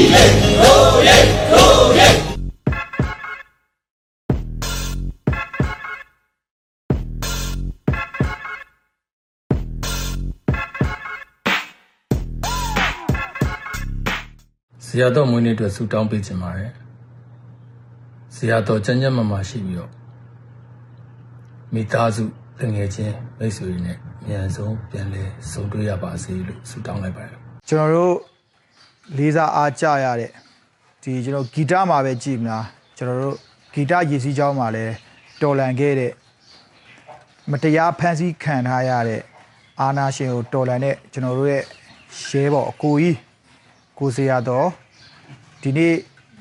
ဇေယျတော်မွေးနေ့အတွက်ဆုတောင်းပေးခြင်းပါတယ်ဇေယျတော်ကျမ်းကျမ်းမာမာရှိပြီးတော့မိသားစုတငယ်ချင်းမိတ်ဆွေတွေနဲ့အမြန်ဆုံးပြန်လည်ဆုံတွေ့ရပါစေလို့ဆုတောင်းလိုက်ပါတယ်ကျွန်တော်တို့ လေးစားအားကြရတဲ့ဒီကျွန်တော်ဂီတမှာပဲကြည်မလားကျွန်တော်တို့ဂီတရည်စည်းကြောင်းမှာလည်းတော်လန်ခဲ့တဲ့မတရားဖန်ဆီးခံထားရတဲ့အာနာရှင်ကိုတော်လန်တဲ့ကျွန်တော်တို့ရဲ့ရဲဘော်အကိုကြီးကိုစရာတော်ဒီနေ့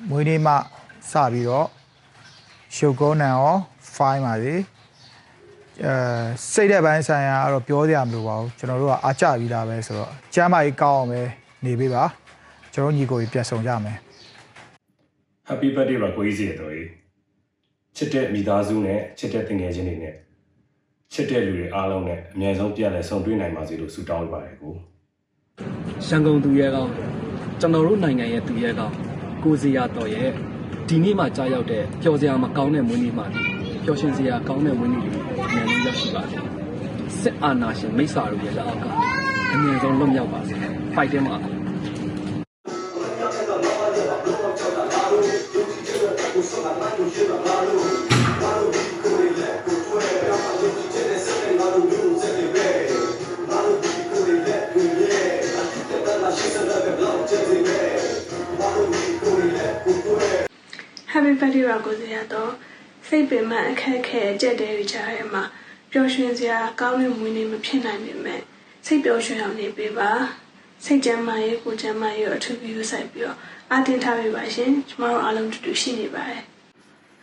မွေးနေ့မှစပြီးတော့ရှုပ်ကောနံရောဖိုင်းပါစေအဲစိတ်တဲ့ပိုင်းဆိုင်ရာကတော့ပြောစရာမလိုပါဘူးကျွန်တော်တို့ကအားကြပြီးသားပဲဆိုတော့ကျမ်းမာရေးကောင်းအောင်ပဲနေပေးပါ ကျွန်တော်ညီကိုကြီးပြန်ဆောင်ကြမယ် Happy birthday ပါကိုကြီးစီရတော်ကြီးချစ်တဲ့မိသားစုနဲ့ချစ်တဲ့တငယ်ချင်းတွေနဲ့ချစ်တဲ့လူတွေအားလုံးနဲ့အများဆုံးပြန်လည်ဆုံတွေ့နိုင်ပါစေလို့ဆုတောင်းပေးပါတယ်ကိုရန်ကုန်သူရဲကောင်းကျွန်တော်တို့နိုင်ငံရဲ့သူရဲကောင်းကိုစီယာတော်ရဲ့ဒီနေ့မှကြားရောက်တဲ့ပျော်စရာမကောင်းတဲ့မွေးနေ့မှာဒီပျော်ရွှင်စရာကောင်းတဲ့မွေးနေ့တွေအများကြီးရရှိပါစေစစ်အာဏာရှင်မိစ္ဆာတို့ရဲ့လက်အောက်ကအမြင့်ဆုံးလွတ်မြောက်ပါစေဖိုက်တင် Happy birthday ပါကိုစရာတော့စိတ်ပင်ပန်းအခက်အခဲကြက်တဲတွေကြားထဲမှာပျော်ရွှင်စရာကောင်းတဲ့မွေးနေ့မဖြစ်နိုင်ပေမဲ့စိတ်ပျော်ရွှင်အောင်နေပေးပါစိတ်ကြမ်းမာရေးကိုကြမ်းမာရေးကိုအထူးပြုစိုက်ပြီးတော့အတင်းထားပေးပါရှင်ကျမတို့အားလုံးတူတူရှိနေပါတယ်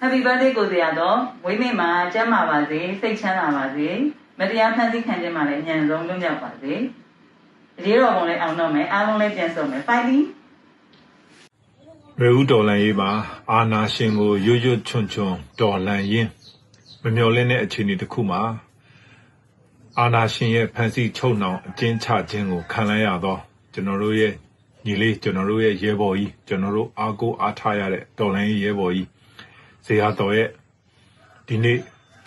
Happy birthday ကိုစရာတော့ဝိမိမှာကျမ်းမာပါစေစိတ်ချမ်းသာပါစေမတရားဖန်ဆီးခံခြင်းမှာလည်းအញ្ញံဆုံးလွတ်မြောက်ပါစေအရေးတော်ပုံလည်းအောင်တော့မယ်အားလုံးလည်းပြန်ဆုံမယ် fighting ရေဦးတော်လန်ရေးပါအာနာရှင်ကိုရွတ်ရွတ်ချွန်ချွန်တော်လန်ရင်းမမျော်လင့်တဲ့အခြေအနေတစ်ခုမှာအာနာရှင်ရဲ့ဖန်ဆီးချုပ်နှောင်အကျဉ်းချခြင်းကိုခံလိုက်ရတော့ကျွန်တော်တို့ရဲ့ညီလေးကျွန်တော်တို့ရဲ့ရဲဘော်ကြီးကျွန်တော်တို့အားကိုးအားထားရတဲ့တော်လန်ရေးရဲဘော်ကြီး ဇေယျတော်ရဲ့ဒီနေ့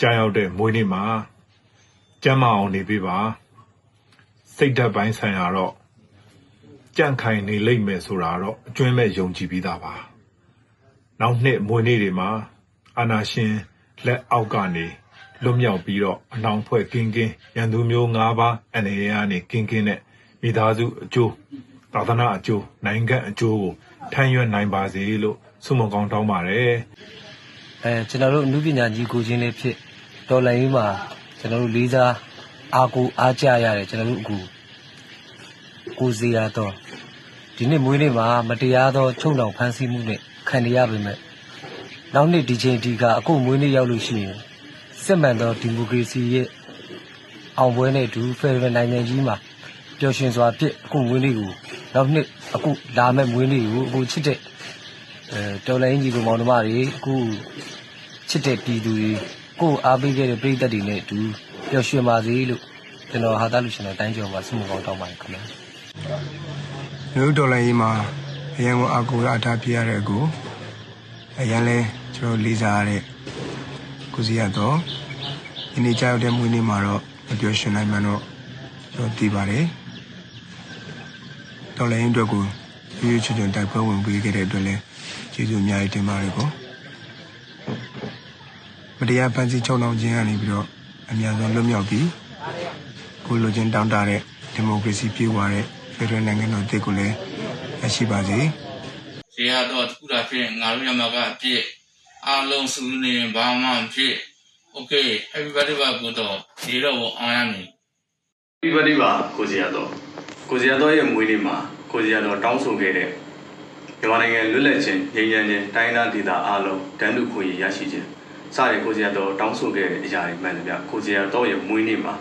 ကြာရောက်တဲ့မွေးနေ့မှာကျမ်းမအောင်နေပေးပါစိတ်ဓာတ်ပိုင်းဆိုင်ရာတော့ကြန့်ခိုင်နေလိမ့်မယ်ဆိုတာတော့အကျွမ်းမဲ့ယုံကြည်ပြီးသားပါ။နောက်နှစ်မွေနေ့တွေမှာအာနာရှင်လက်အောက်ကနေလွတ်မြောက်ပြီးတော့အနောင်ဖွဲ့ကင်းကင်းရန်သူမျိုး၅ပါးအနေရကနေကင်းကင်းနဲ့မိသားစုအကျိုးသာသနာအကျိုးနိုင်ငံအကျိုးကိုထမ်းရွက်နိုင်ပါစေလို့ဆုမွန်ကောင်းတောင်းပါတယ်။ အဲကျွန်တော်တို့အမှုပညာကြီးကိုချင်းလေးဖြစ်တော်လိုင်းကြီးမှာကျွန်တော်တို့လေးစားအားကိုအားကြရတယ်ကျွန်တော်တို့အခုကိုစီရတော့ဒီနေ့မွေးနေ့မှာမတရားသောချုံတော်ဖန်ဆီးမှုနဲ့ခံရရပါမယ်နောက်နေ့ဒီချိန်ဒီကအခုမွေးနေ့ရောက်လို့ရှိရင်စစ်မှန်သောဒီမိုကရေစီရဲ့အောင်ပွဲနဲ့အတူဖက်ဒရယ်နိုင်ငံကြီးမှာပျော်ရွှင်စွာဖြစ်အခုမွေးနေ့ကိုနောက်နှစ်အခုလာမဲ့မွေးနေ့ကိုအခုချစ်တဲ့အဲ တော်လိုင်းကြီးကိုမောင်နှမတွေအခုချစ်တဲ့ပြည်သူတွေကိုယ်အားပေးခဲ့တဲ့ပြည်သက်တွေနဲ့အတူပျော်ရွှင်ပါစေလို့ကျွန်တော်ဟာတာလူရှင်တော်တိုင်းကျော်မှာဆုမကောင်းတောင်းပါတယ်ခင်ဗျာမြို့တော်လိုင်းကြီးမှာအရန်ကိုအကူရအထားပြရတဲ့ကိုအရန်လဲကျွန်တော်လေးစားရတဲ့ကိုစီရတော့ဒီနေ့ကြောက်တဲ့မွေးနေ့မှာတော့မပြောရှင်နိုင်မှန်းတော့ကျွန်တော်သိပါတယ်တော်လိုင်းအတွက်ကိုရွ ရွေးချွတ်ချွတ်တိုက်ပွဲဝင်ပေးခဲ့တဲ့အတွက်လည်းကျေးဇူးအများကြီးတင်ပါတယ်ကောမတရားဖန်ဆီးချုပ်နှောင်ခြင်းကနေပြီးတော့အများဆုံးလွတ်မြောက်ပြီးကိုလိုချင်တောင်းတတဲ့ဒီမိုကရေစီပြေဝတဲ့ဖက်ဒရယ်နိုင်ငံတော်တည်ကိုလည်းရရှိပါစေ။ရေရတော့တခုတာဖြစ်ရင်ငါတို့ရမှာကအပြည့်အားလုံးစုနေဘာမှမဖြစ် Okay everybody ဘာကိုတော့ဒီတော့အောင်ရမည် everybody ဘာကိုစီရတော့ကိုစီရတော့ရဲ့မွေးနေ့မှာ ကိုစီရတော့တောင်းဆိုခဲ့တဲ့မြန်မာနိုင်ငံလွတ်လပ်ခြင်းငြိမ်းချမ်းခြင်းတိုင်းဒေသဒေသအားလုံးတန်းတူခွင့်ရရရှိခြင်းစတဲ့ကိုစီရတော့တောင်းဆိုခဲ့တဲ့အရာတွေမှန်တယ်ဗျကိုစီရတော့ရဲ့မွေးနေ့မှာ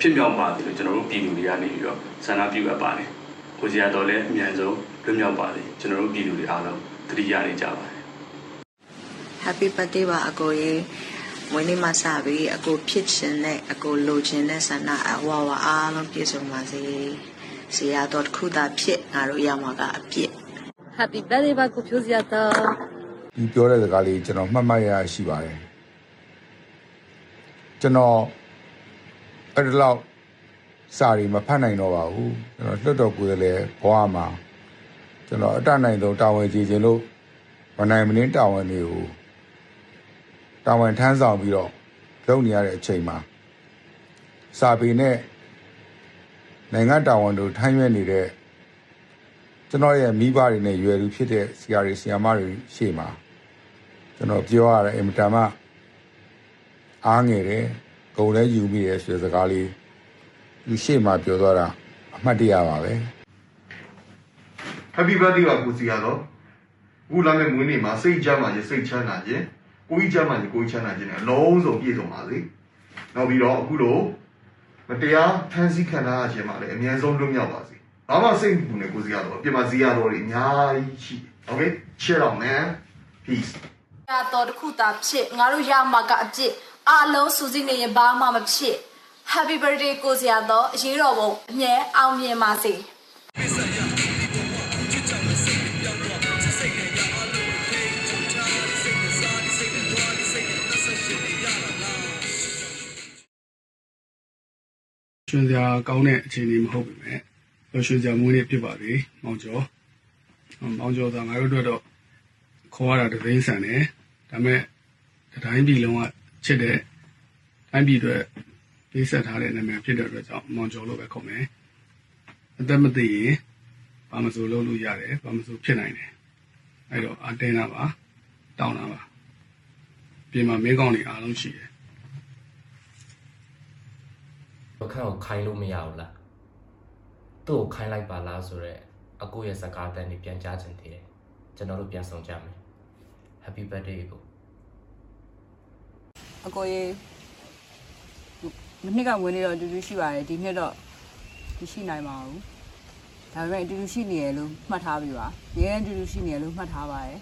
ဖြစ်မြောက်ပါသည်လို့ကျွန်တော်တို့ပြည်သူတွေကနေပြီးတော့ဆန္ဒပြုအပ်ပါတယ်ကိုစီရတော့လည်းအမြန်ဆုံးလွတ်မြောက်ပါသည်ကျွန်တော်တို့ပြည်သူတွေအားလုံးတတိယနေကြပါတယ် Happy birthday ပါအကိုရေမွေးနေ့မှာစပြီးအကိုဖြစ်ခြင်းနဲ့အကိုလိုချင်တဲ့ဆန္ဒအဝဝအားလုံးပြည့်စုံပါစေ။ ဇေယျတော်တစ်ခုသာဖြစ်ငါတို့ရမှာကအပြည့် Happy birthday ပါကိုဖြိုးစရာတော့ဒီပြောတဲ့စကားလေးကျွန်တော်မှတ်မှတ်ရရရှိပါတယ်ကျွန်တော်အဲ့ဒီလောက်စာရီမဖတ်နိုင်တော့ပါဘူးကျွန်တော်လွတ်တော်ကိုယ်လည်းဘဝမှာကျွန်တော်အတတ်နိုင်ဆုံးတာဝန်ကျေခြင်းလို့မနိုင်မနှင်းတာဝန်တွေကိုတာဝန်ထမ်းဆောင်ပြီးတော့လုပ်နေရတဲ့အချိန်မှာစာပေနဲ့ နိုင်ငံတာဝန်တို့ထမ်းရွက်နေတဲ့ကျွန်တော်ရဲ့မိဘတွေနဲ့ရွယ်လူဖြစ်တဲ့ဆရာတွေဆရာမတွေရှေ့မှာကျွန်တော်ပြောရတဲ့အင်မတန်မှအားငယ်တယ်ဂုံလည်းယူမိတယ်ဆိုတဲ့စကားလေးသူရှေ့မှာပြောသွားတာအမှတ်တရပါပဲ Happy birthday ပါကိုစီရတော့အခုလာမယ့်မွေးနေ့မှာစိတ်ချမ်းပါခြင်းစိတ်ချမ်းသာခြင်းကိုကြီးချမ်းပါခြင်းကိုကြီးချမ်းသာခြင်းနဲ့အလုံးစုံပြည့်စုံပါစေနောက်ပြီးတော့အခုလို မတရားဖန်ဆီးခံရခြင်းမှာလည်းအများဆုံးလွတ်မြောက်ပါစေဘာမှစိတ်မပူနဲ့ကိုစီရတော့အပြင်မှာစီရတော့တွေအများကြီးရှိတယ် Okay cheer out man peace ရတော့တခုတာဖြစ်ငါတို့ရမှာကအပြစ်အားလုံးစူးစိနေရင်ဘာမှမဖြစ် Happy birthday ကိုစရာတော့အရေးတော်ပုံအမြဲအောင်မြင်ပါစေ ရွှင်စရာကောင်းတဲ့အခြေအနေမဟုတ်ပေမဲ့ရွှင်စရာမွေးနေ့ဖြစ်ပါလေမောင်ကျော်မောင်ကျော်သာငါတို့အတွက်တော့ခေါ်ရတာတသိန်းဆန်တယ်ဒါပေမဲ့တစ်တိုင်းပြည်လုံးကချစ်တဲ့တိုင်းပြည်အတွက်ပေးဆက်ထားတဲ့နာမည်ဖြစ်တဲ့အတွက်ကြောင့်မောင်ကျော်လို့ပဲခေါ်မယ်အသက်မသိရင်ဘာမဆိုလုပ်လို့ရတယ်ဘာမဆိုဖြစ်နိုင်တယ်အဲ့တော့အတင်းတာပါတောင်းတာပါပြင်မှာမင်းကောင်းတွေအားလုံးရှိတယ် အခန့်ကိုခိုင်းလို့မရဘူးလားသူ့ကိုခိုင်းလိုက်ပါလားဆိုတော့အကိုရဲ့စကားတန်နေပြန်ကြားချင်သေးတယ်ကျွန်တော်တို့ပြန်ဆောင်ကြမယ် Happy birthday ကိုအကိုရေမနှစ်ကဝင်နေတော့အတူတူရှိပါတယ်ဒီနှစ်တော့မရှိနိုင်ပါဘူးဒါပေမဲ့အတူတူရှိနေရလို့မှတ်ထားပြီပါရဲရဲအတူတူရှိနေရလို့မှတ်ထားပါတယ်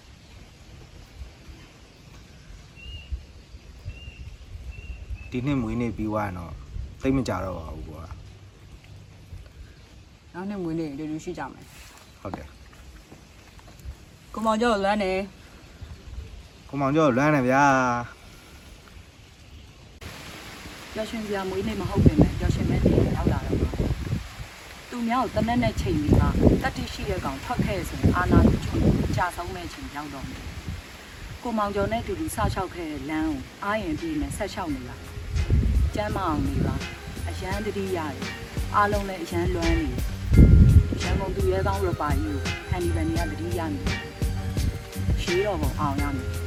ဒီနှစ်မွေးနေ့ပြီးသွားရင်တော့ သိပ်မကြတော့ပါဘူးကွာနောက်နှစ်မွေးနေ့အတူတူရှိကြမယ်ဟုတ်တယ်ကိုမောင်ကျော်လွမ်းနေကိုမောင်ကျော်လွမ်းနေဗျာပျော်ရွှင်စရာမွေးနေ့မဟုတ်ပေမဲ့ပျော်ရွှင်မဲ့နေ့ရောက်လာတော့ပါသူများကိုတနက်နဲ့ချိန်ပြီးမှတတိရှိတဲ့ကောင်ထွက်ခဲ့ဆိုရင်အာနာသူချုံကြာဆုံးမဲ့ချိန်ရောက်တော့မယ်ကိုမောင်ကျော်နဲ့အတူတူဆချောက်ခဲ့တဲ့လမ်းကိုအားရင်ပြီးနဲ့ဆက်လျှောက်နေတာ ကျမ်းမအောင်နေပါအရန်တတိရတယ်အားလုံးလည်းအရန်လွမ်းနေတယ်ရန်ကုန်သူရဲကောင်းရပါကြီးကိုဟန်ဒီဗန်နီကတတိရနေတယ်ရှေးတော်ပုံအောင်ရမယ်